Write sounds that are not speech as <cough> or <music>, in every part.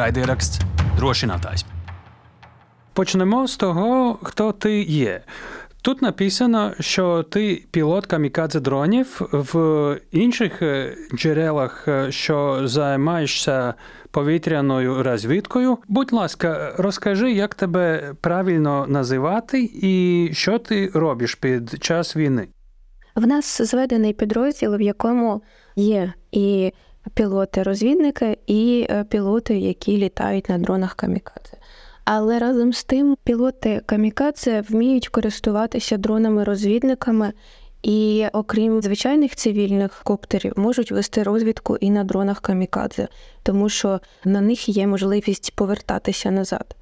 Raidieraksts drošinātājs. Почнемо з того, хто ти є. Тут написано, що ти пілот камікадзе дронів в інших е, джерелах, е, що займаєшся повітряною розвідкою. Будь ласка, розкажи, як тебе правильно називати і що ти робиш під час війни. В нас зведений підрозділ, в якому є і пілоти-розвідники, і е, пілоти, які літають на дронах камікадзе. Але разом з тим пілоти камікадзе вміють користуватися дронами-розвідниками. І окрім звичайних цивільних коптерів, можуть вести розвідку і на дронах камікадзе, тому що на них є можливість повертатися назад.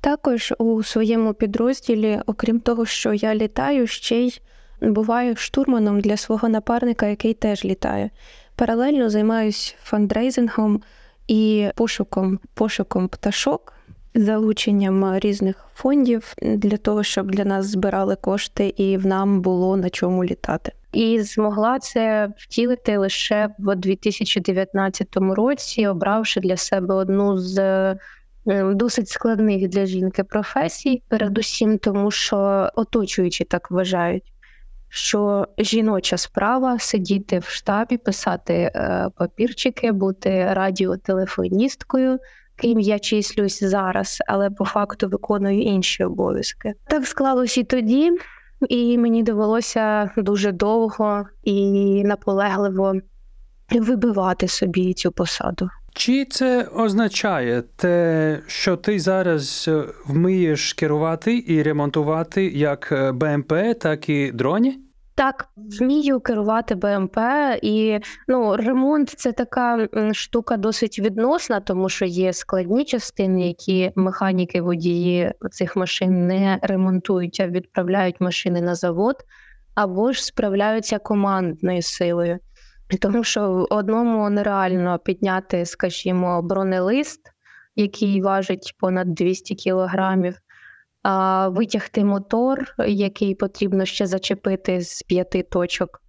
Також у своєму підрозділі, окрім того, що я літаю, ще й буваю штурманом для свого напарника, який теж літає. Паралельно займаюся фандрейзингом і пошуком, пошуком пташок залученням різних фондів для того, щоб для нас збирали кошти і в нам було на чому літати. І змогла це втілити лише в 2019 році, обравши для себе одну з е, досить складних для жінки професій, передусім, тому що оточуючі так вважають. Що жіноча справа сидіти в штабі, писати е, папірчики, бути радіотелефоністкою, ким я числюсь зараз, але по факту виконую інші обов'язки. Так склалось і тоді, і мені довелося дуже довго і наполегливо вибивати собі цю посаду. Чи це означає те, що ти зараз вмієш керувати і ремонтувати як БМП, так і дроні? Так, вмію керувати БМП, і ну ремонт це така штука досить відносна, тому що є складні частини, які механіки водії цих машин не ремонтують, а відправляють машини на завод, або ж справляються командною силою. Тому що одному нереально підняти, скажімо, бронелист, який важить понад 200 кілограмів витягти мотор, який потрібно ще зачепити з п'яти точок.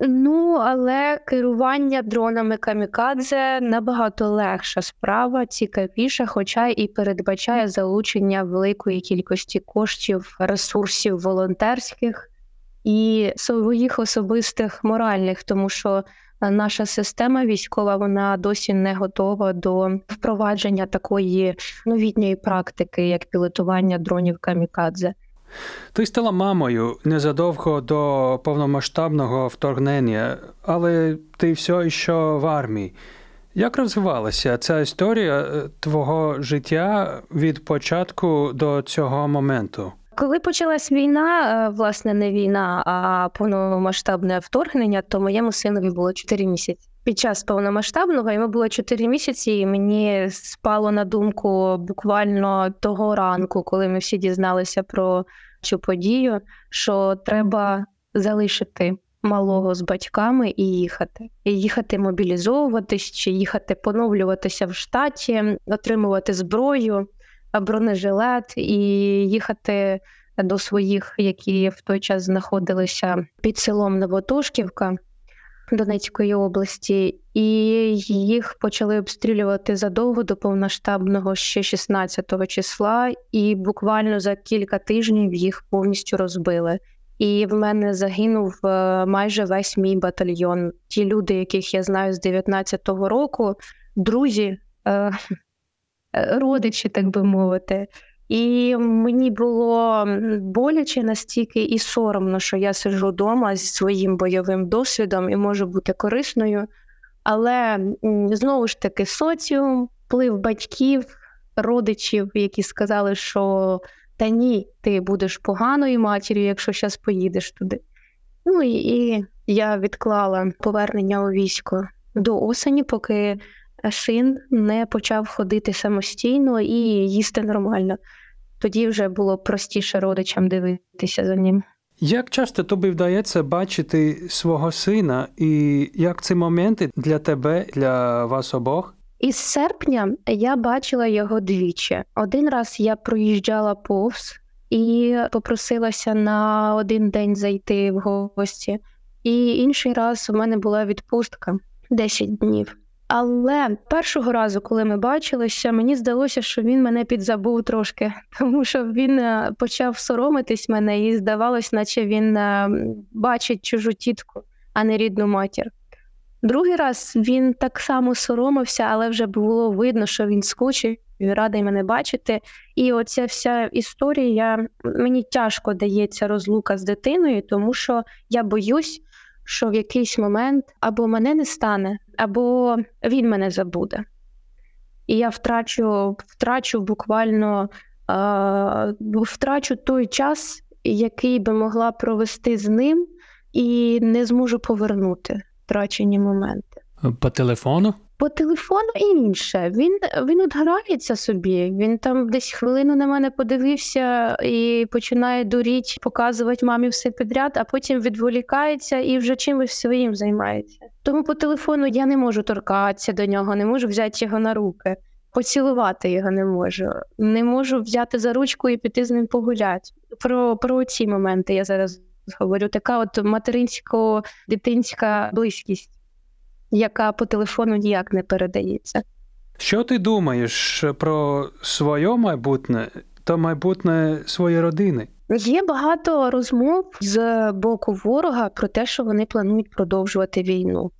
Ну, але керування дронами камікадзе набагато легша справа, цікавіша, хоча і передбачає залучення великої кількості коштів, ресурсів волонтерських і своїх особистих моральних, тому що наша система військова вона досі не готова до впровадження такої новітньої практики, як пілотування дронів камікадзе. Ти стала мамою незадовго до повномасштабного вторгнення, але ти все ще в армії. Як розвивалася ця історія е, твого життя від початку до цього моменту? Коли почалась війна, е, власне, не війна, а повномасштабне вторгнення, то моєму синові було 4 місяці. Під час повномасштабного йому було 4 місяці, і мені спало на думку буквально того ранку, коли ми всі дізналися про цю подію, що треба залишити малого з батьками і їхати. І їхати мобілізовуватись, чи їхати поновлюватися в штаті, отримувати зброю бронежилет і їхати до своїх, які в той час знаходилися під селом Новотошківка Донецької області, і їх почали обстрілювати задовго до повноштабного ще 16 числа, і буквально за кілька тижнів їх повністю розбили. І в мене загинув е, майже весь мій батальйон. Ті люди, яких я знаю з 19-го року, друзі, е, родичі, так би мовити. І мені було боляче настільки і соромно, що я сиджу вдома зі своїм бойовим досвідом і можу бути корисною. Але знову ж таки, соціум, вплив батьків, родичів, які сказали, що та ні, ти будеш поганою матір'ю, якщо зараз поїдеш туди. Ну і я відклала повернення у військо до осені, поки син не почав ходити самостійно і їсти нормально. Тоді вже було простіше родичам дивитися за ним. Як часто тобі вдається бачити свого сина, і як ці моменти для тебе, для вас обох? Із серпня я бачила його двічі. Один раз я проїжджала повз і попросилася на один день зайти в гості, і інший раз у мене була відпустка 10 днів. Але першого разу, коли ми бачилися, мені здалося, що він мене підзабув трошки, <laughs> тому що він е, почав соромитись мене, і здавалось, наче він е, бачить чужу тітку, а не рідну матір. Другий раз він так само соромився, але вже було видно, що він скучив і радий мене бачити. І оця вся історія мені тяжко дається розлука з дитиною, тому що я боюсь, що в якийсь момент або мене не стане, або він мене забуде. І я втрачу втрачу буквально е, втрачу той час, який би могла провести з ним, і не зможу повернути втрачені моменти. По телефону? По телефону інше. Він він от грається собі. Він там десь хвилину на мене подивився і починає дуріть, показувати мамі все підряд, а потім відволікається і вже чимось своїм займається. Тому по телефону я не можу торкатися до нього, не можу взяти його на руки, поцілувати його не можу, не можу взяти за ручку і піти з ним погуляти. Про, Про ці моменти я зараз говорю. Така от материнсько-дитинська близькість яка по телефону ніяк не передається. Що ти думаєш про своє майбутнє та майбутнє своєї родини? Є багато розмов з боку ворога про те, що вони планують продовжувати війну.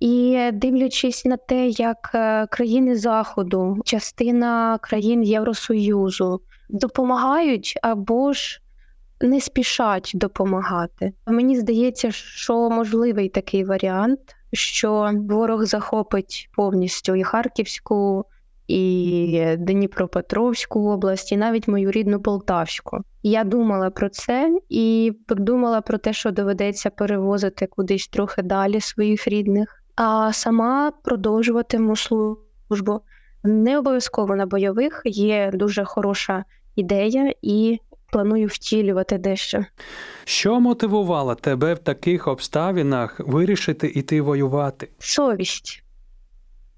І дивлячись на те, як е, країни Заходу, частина країн Євросоюзу допомагають або ж не спішать допомагати. Мені здається, що можливий такий варіант що ворог захопить повністю і Харківську, і Дніпропетровську область, і навіть мою рідну Полтавську. Я думала про це і подумала про те, що доведеться перевозити кудись трохи далі своїх рідних, а сама продовжуватиму службу. Не обов'язково на бойових є дуже хороша ідея, і планую втілювати дещо. Що мотивувало тебе в таких обставинах вирішити іти воювати? Совість.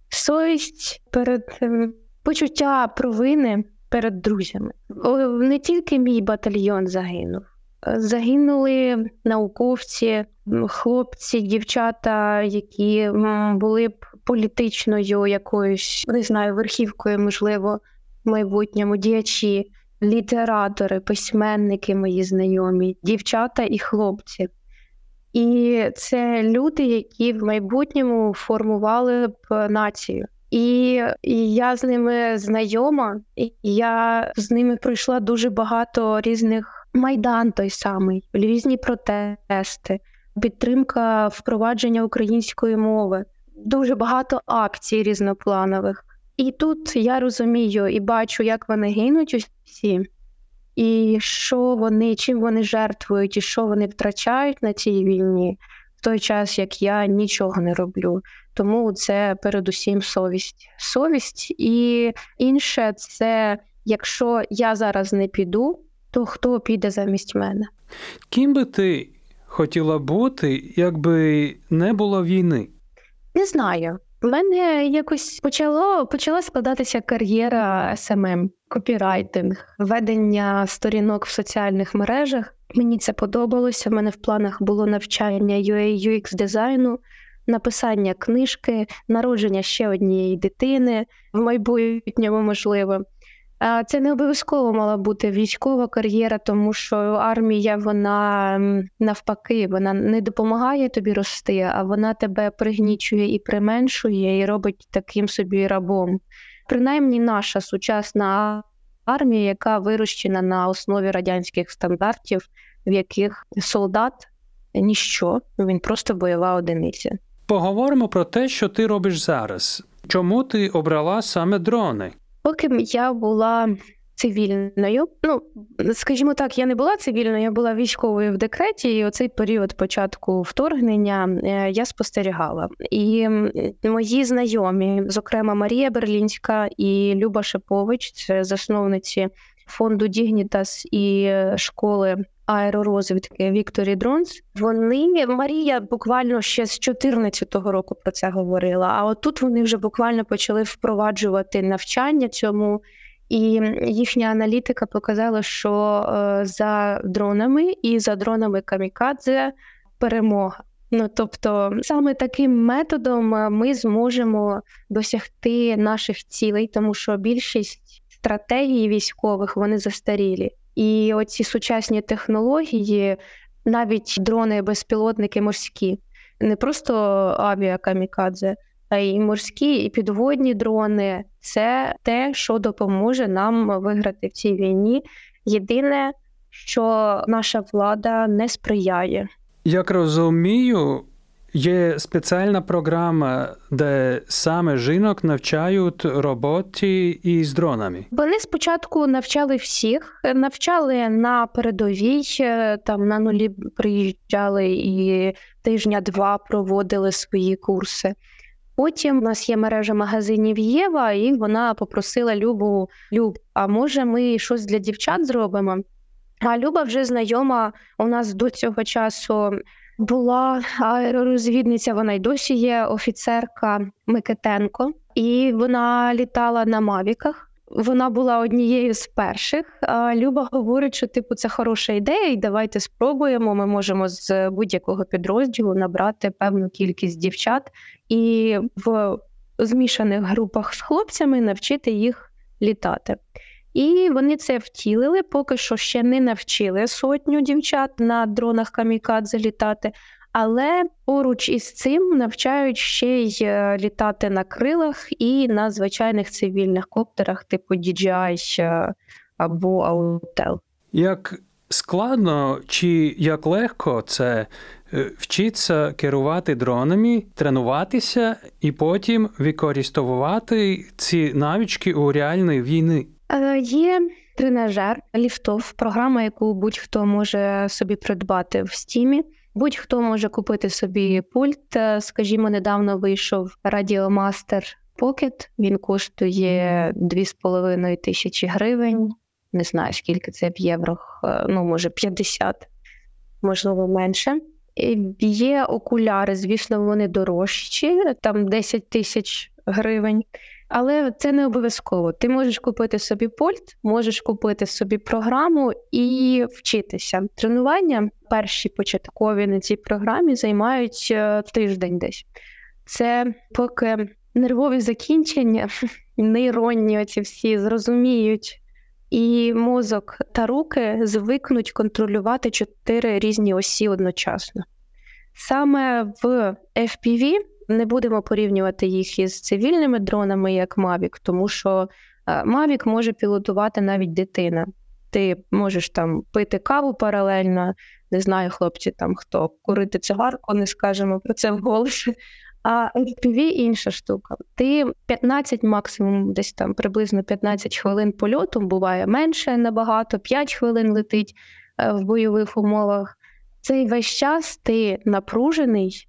Совість перед ем, почуття провини перед друзями. Не тільки мій батальйон загинув. Загинули науковці, хлопці, дівчата, які були б політичною якоюсь, не знаю, верхівкою, можливо, в майбутньому діячі літератори, письменники мої знайомі, дівчата і хлопці. І це люди, які в майбутньому формували б націю. І, і я з ними знайома, і я з ними пройшла дуже багато різних майдан, той самий, різні протести, підтримка впровадження української мови, дуже багато акцій різнопланових. І тут я розумію і бачу, як вони гинуть усі, і що вони, чим вони жертвують, і що вони втрачають на цій війні в той час, як я нічого не роблю. Тому це передусім совість. Совість і інше це якщо я зараз не піду, то хто піде замість мене? Ким би ти хотіла бути, якби не було війни? Не знаю. У мене якось почало почала складатися кар'єра SMM, копірайтинг, ведення сторінок в соціальних мережах. Мені це подобалося. У мене в планах було навчання UI UX дизайну, написання книжки, народження ще однієї дитини в майбутньому можливо. Це не обов'язково мала бути військова кар'єра, тому що армія вона навпаки вона не допомагає тобі рости, а вона тебе пригнічує і применшує, і робить таким собі рабом. Принаймні, наша сучасна армія, яка вирощена на основі радянських стандартів, в яких солдат ніщо, він просто бойова одиниця. Поговоримо про те, що ти робиш зараз. Чому ти обрала саме дрони? Поки я була цивільною, ну скажімо так, я не була цивільною, я була військовою в декреті, і оцей період початку вторгнення е, я спостерігала. І мої знайомі, зокрема Марія Берлінська і Люба Шипович, це засновниці фонду Dignitas і е, школи аеророзвідки Victory Drones. Вони Марія буквально ще з 14-го року про це говорила. А от тут вони вже буквально почали впроваджувати навчання цьому. І їхня аналітика показала, що е, за дронами і за дронами камікадзе перемога. Ну тобто, саме таким методом ми зможемо досягти наших цілей, тому що більшість стратегій військових вони застарілі. І оці сучасні технології, навіть дрони, безпілотники морські, не просто авіакамікадзе, а й морські і підводні дрони це те, що допоможе нам виграти в цій війні. Єдине, що наша влада не сприяє. Як розумію, є спеціальна програма, де саме жінок навчають роботі із дронами. Вони спочатку навчали всіх, навчали на передовій, там на нулі приїжджали і тижня-два проводили свої курси. Потім у нас є мережа магазинів Єва, і вона попросила Любу: Люб, а може ми щось для дівчат зробимо? А Люба вже знайома у нас до цього часу була аеророзвідниця, вона й досі є офіцерка Микитенко, і вона літала на Мавіках. Вона була однією з перших. Люба говорить, що типу це хороша ідея, і давайте спробуємо. Ми можемо з будь-якого підрозділу набрати певну кількість дівчат і в змішаних групах з хлопцями навчити їх літати. І вони це втілили, поки що ще не навчили сотню дівчат на дронах камікадзе літати. Але поруч із цим навчають ще й е, літати на крилах і на звичайних цивільних коптерах, типу DJI е, або Autel. Як складно чи як легко це е, вчитися керувати дронами, тренуватися і потім використовувати ці навички у реальній війні? Є тренажер ліфтов, програма, яку будь-хто може собі придбати в стімі. Будь-хто може купити собі пульт. Скажімо, недавно вийшов Radiomaster Pocket, Він коштує 2,5 тисячі гривень. Не знаю, скільки це в євро, ну може 50, можливо, менше. Є окуляри, звісно, вони дорожчі, там 10 тисяч гривень. Але це не обов'язково. Ти можеш купити собі пульт, можеш купити собі програму і вчитися. Тренування перші початкові на цій програмі займають е, тиждень десь. Це поки нервові закінчення, <laughs> нейронні оці всі зрозуміють. І мозок та руки звикнуть контролювати чотири різні осі одночасно. Саме в FPV не будемо порівнювати їх із цивільними дронами, як Mavic, тому що е, Mavic може пілотувати навіть дитина. Ти можеш там пити каву паралельно, не знаю, хлопці, там хто курити цигарку, не скажемо про це вголос. А FPV інша штука. Ти 15, максимум, десь там приблизно 15 хвилин польоту, буває менше набагато, 5 хвилин летить е, в бойових умовах. Цей весь час ти напружений,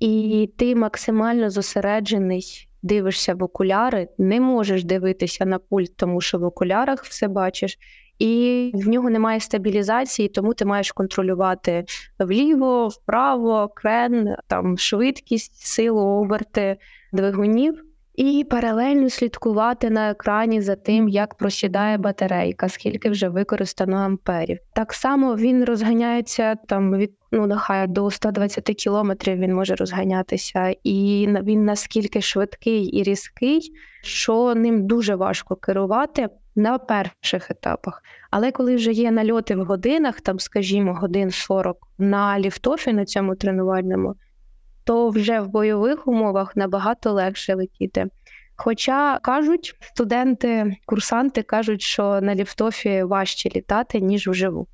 і ти максимально зосереджений, дивишся в окуляри, не можеш дивитися на пульт, тому що в окулярах все бачиш, і в нього немає стабілізації, тому ти маєш контролювати вліво, вправо, крен, там швидкість, силу, оберти двигунів. І паралельно слідкувати на екрані за тим, як просідає батарейка, скільки вже використано амперів. Так само він розганяється там від ну нехай до 120 кілометрів він може розганятися, і він наскільки швидкий і різкий, що ним дуже важко керувати на перших етапах. Але коли вже є нальоти в годинах, там, скажімо, годин 40 на ліфтофі на цьому тренувальному то вже в бойових умовах набагато легше летіти. Хоча кажуть, студенти, курсанти кажуть, що на ліфтофі важче літати, ніж вживу.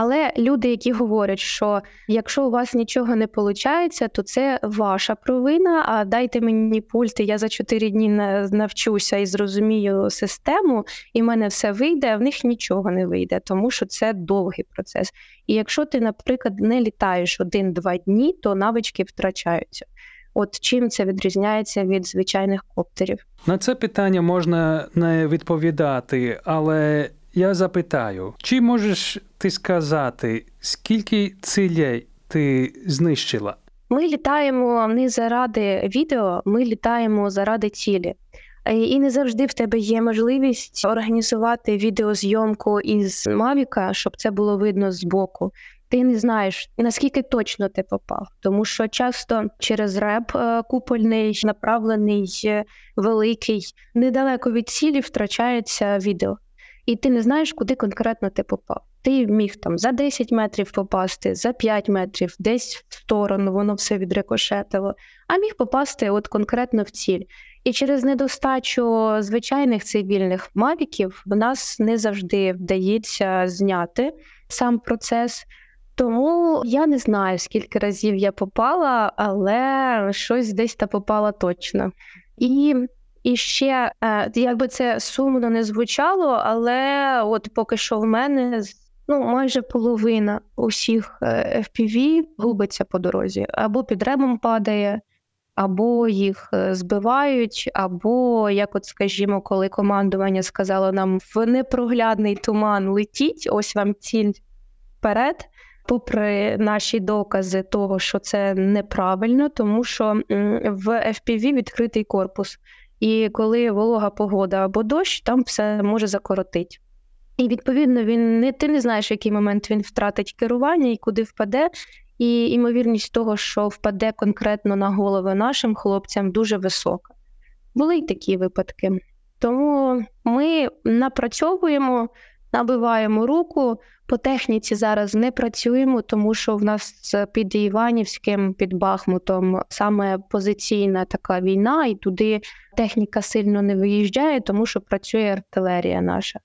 Але люди, які говорять, що якщо у вас нічого не виходить, то це ваша провина. А дайте мені пульт, я за чотири дні навчуся і зрозумію систему, і в мене все вийде, а в них нічого не вийде, тому що це довгий процес. І якщо ти, наприклад, не літаєш один-два дні, то навички втрачаються. От чим це відрізняється від звичайних коптерів? На це питання можна не відповідати, але я запитаю, чи можеш ти сказати, скільки цілей ти знищила? Ми літаємо не заради відео, ми літаємо заради цілі. І не завжди в тебе є можливість організувати відеозйомку із Мавіка, щоб це було видно з боку. ти не знаєш, наскільки точно ти попав, тому що часто через реп е, купольний, направлений, е, великий, недалеко від цілі втрачається відео, і ти не знаєш, куди конкретно ти попав. Ти міг там за 10 метрів попасти, за 5 метрів, десь в сторону, воно все відрикошетило, а міг попасти от конкретно в ціль. І через недостачу звичайних цивільних мавіків в нас не завжди вдається зняти сам процес. Тому я не знаю, скільки разів я попала, але щось десь та попала точно. І і ще, е, якби це сумно не звучало, але от поки що в мене ну, майже половина усіх е, FPV губиться по дорозі, або під ребом падає, або їх е, збивають, або, як от скажімо, коли командування сказало нам в непроглядний туман летіть, ось вам ціль вперед попри наші докази того, що це неправильно, тому що в FPV відкритий корпус. І коли волога погода або дощ, там все може закоротити. І відповідно він не ти не знаєш, в який момент він втратить керування і куди впаде. І ймовірність того, що впаде конкретно на голови нашим хлопцям, дуже висока. Були й такі випадки. Тому ми напрацьовуємо, набиваємо руку, по техніці зараз не працюємо, тому що в нас під Іванівським, під Бахмутом саме позиційна така війна, і туди техніка сильно не виїжджає, тому що працює артилерія наша.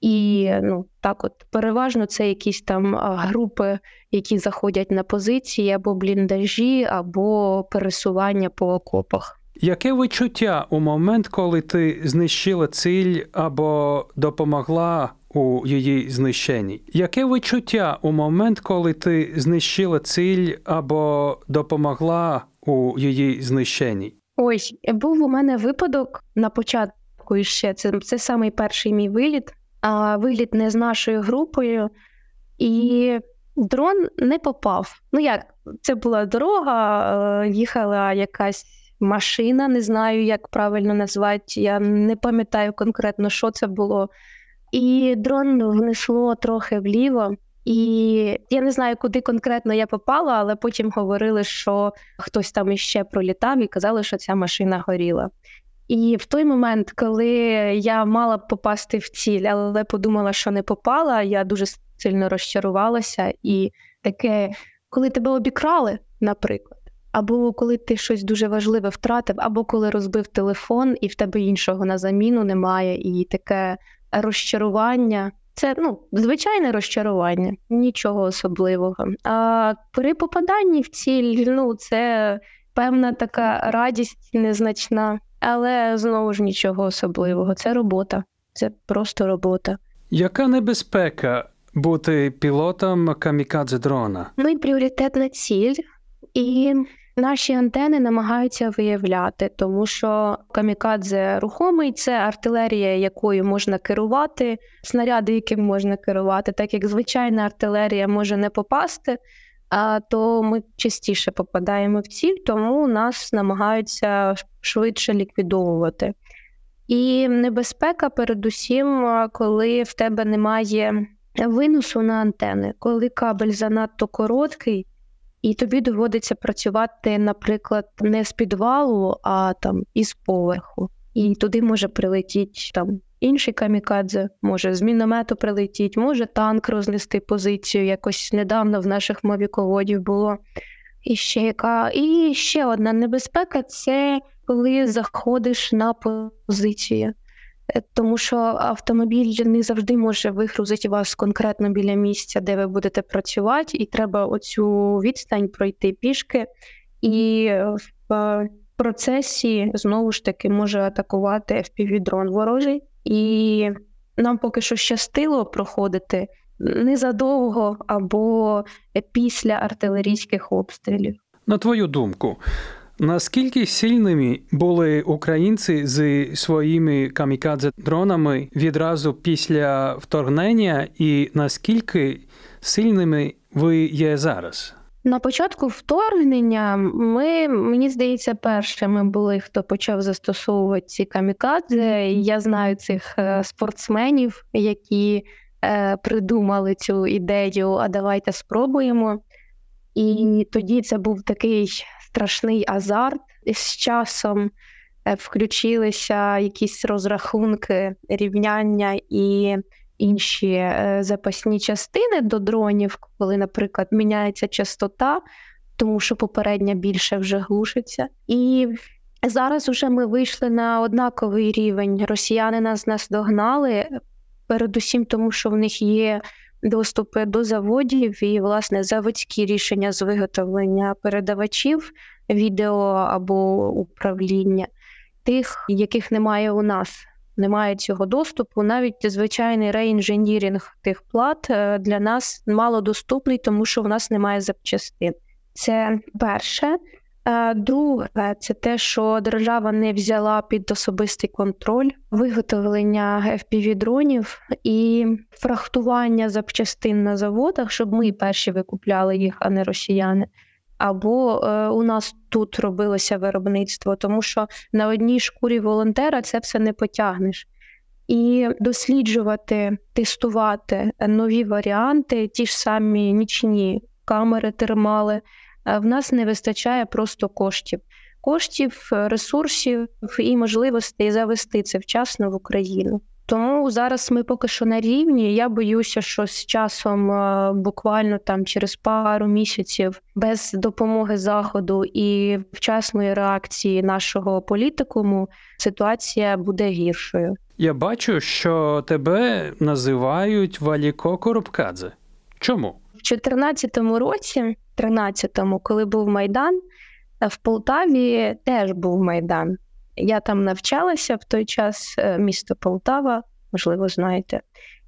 І ну так, от переважно це якісь там групи, які заходять на позиції або бліндажі, або пересування по окопах. Яке відчуття у момент, коли ти знищила ціль або допомогла у її знищенні. Яке відчуття у момент, коли ти знищила ціль або допомогла у її знищенні? Ось був у мене випадок на початку іще. Це це самий перший мій виліт, а виліт не з нашою групою, і дрон не попав. Ну як це була дорога, е, їхала якась. Машина, не знаю, як правильно назвати. Я не пам'ятаю конкретно, що це було. І дрон внесло трохи вліво. І я не знаю, куди конкретно я попала, але потім говорили, що хтось там іще пролітав і казали, що ця машина горіла. І в той момент, коли я мала попасти в ціль, але подумала, що не попала, я дуже сильно розчарувалася. І таке, коли тебе обікрали, наприклад, або коли ти щось дуже важливе втратив, або коли розбив телефон, і в тебе іншого на заміну немає, і таке розчарування. Це ну, звичайне розчарування, нічого особливого. А при попаданні в ціль ну, це певна така радість незначна, але знову ж нічого особливого. Це робота, це просто робота. Яка небезпека бути пілотом камікадзе дрона? Ну і пріоритетна ціль. І Наші антени намагаються виявляти, тому що камікадзе рухомий це артилерія, якою можна керувати, снаряди, яким можна керувати, так як звичайна артилерія може не попасти, а то ми частіше попадаємо в ціль, тому нас намагаються швидше ліквідовувати. І небезпека, передусім, коли в тебе немає виносу на антени, коли кабель занадто короткий і тобі доводиться працювати, наприклад, не з підвалу, а там із поверху. І туди може прилетіти там інший камікадзе, може з міномету прилетіти, може танк рознести позицію. Якось недавно в наших мовіководів було. І ще яка і ще одна небезпека це коли заходиш на позицію. Е, тому що автомобіль не завжди може вигрузити вас конкретно біля місця, де ви будете працювати, і треба оцю відстань пройти пішки, і в процесі знову ж таки може атакувати FPV-дрон ворожий. І нам поки що щастило проходити незадовго або після артилерійських обстрілів. На твою думку, Наскільки сильними були українці зі своїми камікадзе дронами відразу після вторгнення, і наскільки сильними ви є зараз? На початку вторгнення ми, мені здається, першими були, хто почав застосовувати ці камікадзе. Я знаю цих е, спортсменів, які е, придумали цю ідею, а давайте спробуємо. І тоді це був такий страшний азарт. І з часом е, включилися якісь розрахунки, рівняння і інші е, запасні частини до дронів, коли, наприклад, міняється частота, тому що попередня більше вже глушиться. І зараз вже ми вийшли на однаковий рівень. Росіяни нас наздогнали, передусім, тому що в них є доступи до заводів і, власне, заводські рішення з виготовлення передавачів відео або управління, тих, яких немає у нас. Немає цього доступу. Навіть звичайний реінженірінг тих плат е, для нас мало доступний, тому що в нас немає запчастин. Це перше. Друге, це те, що держава не взяла під особистий контроль виготовлення fpv дронів і фрахтування запчастин на заводах, щоб ми перші викупляли їх, а не росіяни. Або е, у нас тут робилося виробництво, тому що на одній шкурі волонтера це все не потягнеш. І досліджувати, тестувати нові варіанти, ті ж самі нічні камери, термали в нас не вистачає просто коштів, коштів, ресурсів і можливостей завести це вчасно в Україну. Тому зараз ми поки що на рівні. Я боюся, що з часом, буквально там через пару місяців, без допомоги заходу і вчасної реакції нашого політикуму, ситуація буде гіршою. Я бачу, що тебе називають Валіко Коробкадзе. Чому? В 2014 році 13-му, коли був Майдан, в Полтаві теж був Майдан. Я там навчалася в той час, е, місто Полтава, можливо, знаєте.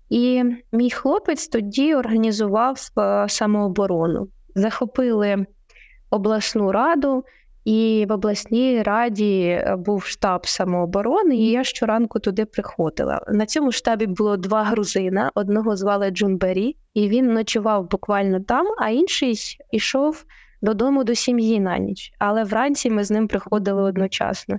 І мій хлопець тоді організував е, самооборону. Захопили обласну раду, і в обласній раді е, був штаб самооборони, і я щоранку туди приходила. На цьому штабі було два грузина: одного звали Джунбері, і він ночував буквально там, а інший ішов додому до сім'ї на ніч. Але вранці ми з ним приходили одночасно.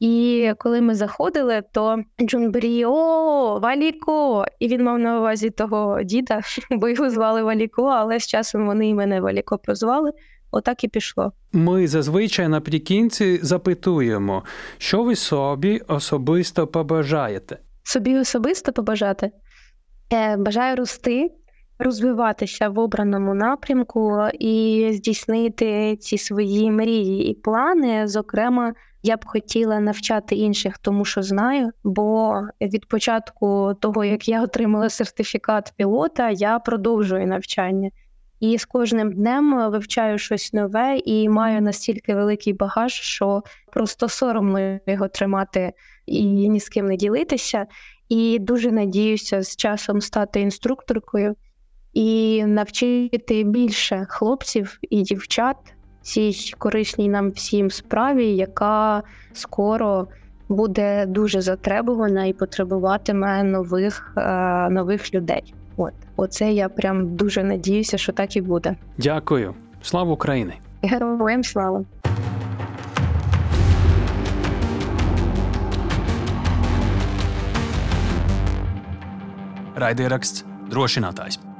І коли ми заходили, то Джунбері о, Валіко! І він мав на увазі того діда, <laughs> бо його звали Валіко, але з часом вони і мене Валіко прозвали. Отак і пішло. Ми зазвичай наприкінці запитуємо, що ви собі особисто побажаєте. Собі особисто побажати. Е, бажаю рости, розвиватися в обраному напрямку і здійснити ці свої мрії і плани. Зокрема, я б хотіла навчати інших, тому що знаю, бо від початку того, як я отримала сертифікат пілота, я продовжую навчання. І з кожним днем вивчаю щось нове і маю настільки великий багаж, що просто соромно його тримати і ні з ким не ділитися. І дуже надіюся з часом стати інструкторкою і навчити більше хлопців і дівчат цій корисній нам всім справі, яка скоро буде дуже затребувана і потребуватиме нових, е, нових людей. От оце я прям дуже надіюся, що так і буде. Дякую, слава Україні! Героям слава! Raidieraksts drošinātājs.